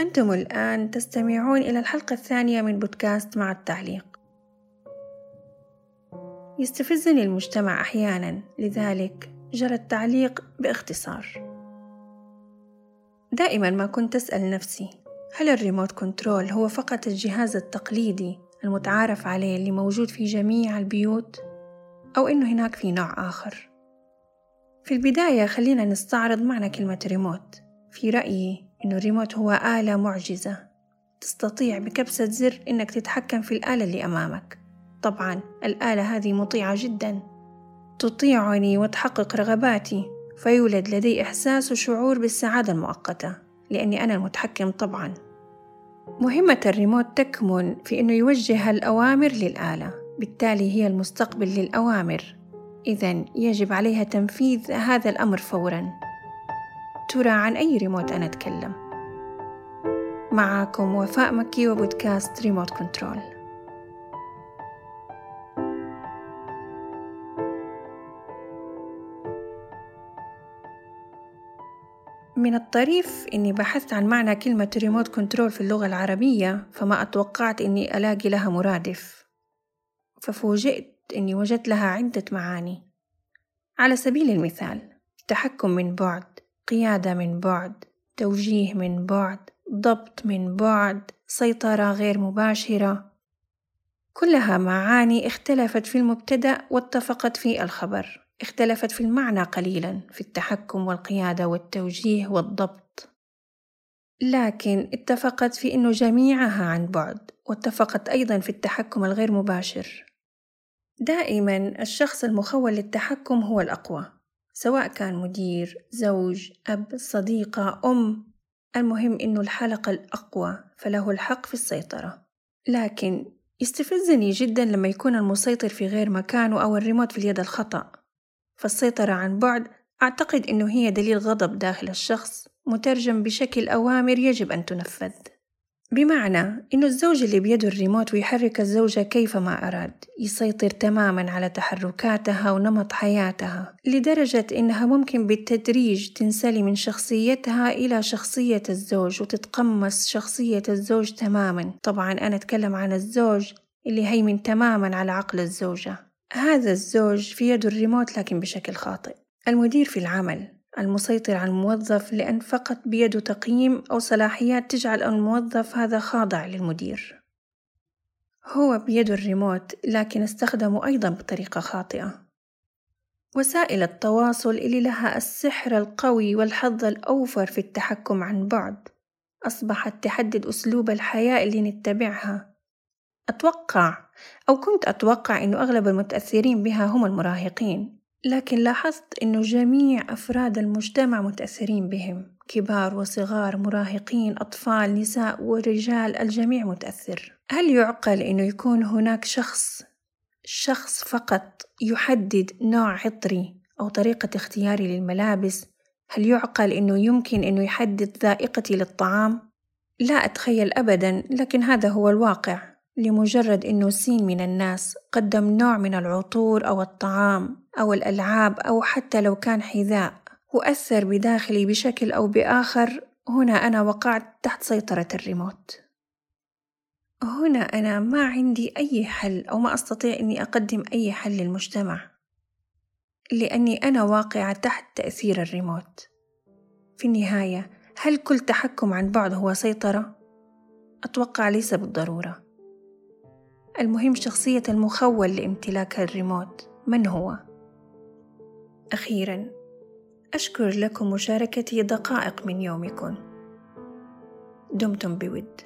أنتم الآن تستمعون إلى الحلقة الثانية من بودكاست مع التعليق. يستفزني المجتمع أحيانا لذلك جرى التعليق باختصار. دائما ما كنت أسأل نفسي هل الريموت كنترول هو فقط الجهاز التقليدي المتعارف عليه اللي موجود في جميع البيوت أو إنه هناك في نوع آخر؟ في البداية خلينا نستعرض معنى كلمة ريموت. في رأيي إنه الريموت هو آلة معجزة. تستطيع بكبسة زر إنك تتحكم في الآلة اللي أمامك. طبعا الآلة هذه مطيعة جدا. تطيعني وتحقق رغباتي. فيولد لدي إحساس وشعور بالسعادة المؤقتة. لأني أنا المتحكم طبعا. مهمة الريموت تكمن في أنه يوجه الأوامر للآلة. بالتالي هي المستقبل للأوامر. إذا يجب عليها تنفيذ هذا الأمر فورا. ترى عن أي ريموت أنا أتكلم. معكم وفاء مكي وبودكاست remote control. من الطريف إني بحثت عن معنى كلمة remote control في اللغة العربية فما أتوقعت إني ألاقي لها مرادف. ففوجئت إني وجدت لها عدة معاني. على سبيل المثال تحكم من بعد. قيادة من بعد توجيه من بعد ضبط من بعد سيطرة غير مباشرة. كلها معاني اختلفت في المبتدأ واتفقت في الخبر. اختلفت في المعنى قليلا في التحكم والقيادة والتوجيه والضبط. لكن اتفقت في أنه جميعها عن بعد واتفقت أيضا في التحكم الغير مباشر. دائما الشخص المخول للتحكم هو الأقوى. سواء كان مدير زوج أب صديقة أم. المهم أنه الحلقة الأقوى فله الحق في السيطرة. لكن يستفزني جدا لما يكون المسيطر في غير مكانه أو الريموت في اليد الخطأ. فالسيطرة عن بعد أعتقد أنه هي دليل غضب داخل الشخص مترجم بشكل أوامر يجب أن تنفذ. بمعنى أنه الزوج اللي بيده الريموت ويحرك الزوجة كيفما أراد يسيطر تماما على تحركاتها ونمط حياتها لدرجة أنها ممكن بالتدريج تنسلي من شخصيتها إلى شخصية الزوج وتتقمص شخصية الزوج تماما. طبعا أنا أتكلم عن الزوج اللي هيمن تماما على عقل الزوجة. هذا الزوج في يده الريموت لكن بشكل خاطئ. المدير في العمل. المسيطر على الموظف لأن فقط بيده تقييم أو صلاحيات تجعل الموظف هذا خاضع للمدير. هو بيده الريموت لكن استخدمه أيضا بطريقة خاطئة. وسائل التواصل اللي لها السحر القوي والحظ الأوفر في التحكم عن بعد أصبحت تحدد أسلوب الحياة اللي نتبعها. أتوقع أو كنت أتوقع أنه أغلب المتأثرين بها هم المراهقين. لكن لاحظت أنه جميع أفراد المجتمع متأثرين بهم. كبار وصغار مراهقين أطفال نساء ورجال الجميع متأثر. هل يعقل أنه يكون هناك شخص شخص فقط يحدد نوع عطري أو طريقة اختياري للملابس؟ هل يعقل أنه يمكن أنه يحدد ذائقتي للطعام؟ لا أتخيل أبدا لكن هذا هو الواقع. لمجرد إنه سين من الناس قدم نوع من العطور أو الطعام أو الألعاب أو حتى لو كان حذاء وأثر بداخلي بشكل أو بآخر هنا أنا وقعت تحت سيطرة الريموت. هنا أنا ما عندي أي حل أو ما أستطيع إني أقدم أي حل للمجتمع لأني أنا واقعة تحت تأثير الريموت. في النهاية هل كل تحكم عن بعد هو سيطرة؟ أتوقع ليس بالضرورة. المهم شخصية المخول لامتلاك الريموت. من هو؟ أخيرا أشكر لكم مشاركتي دقائق من يومكم. دمتم بود.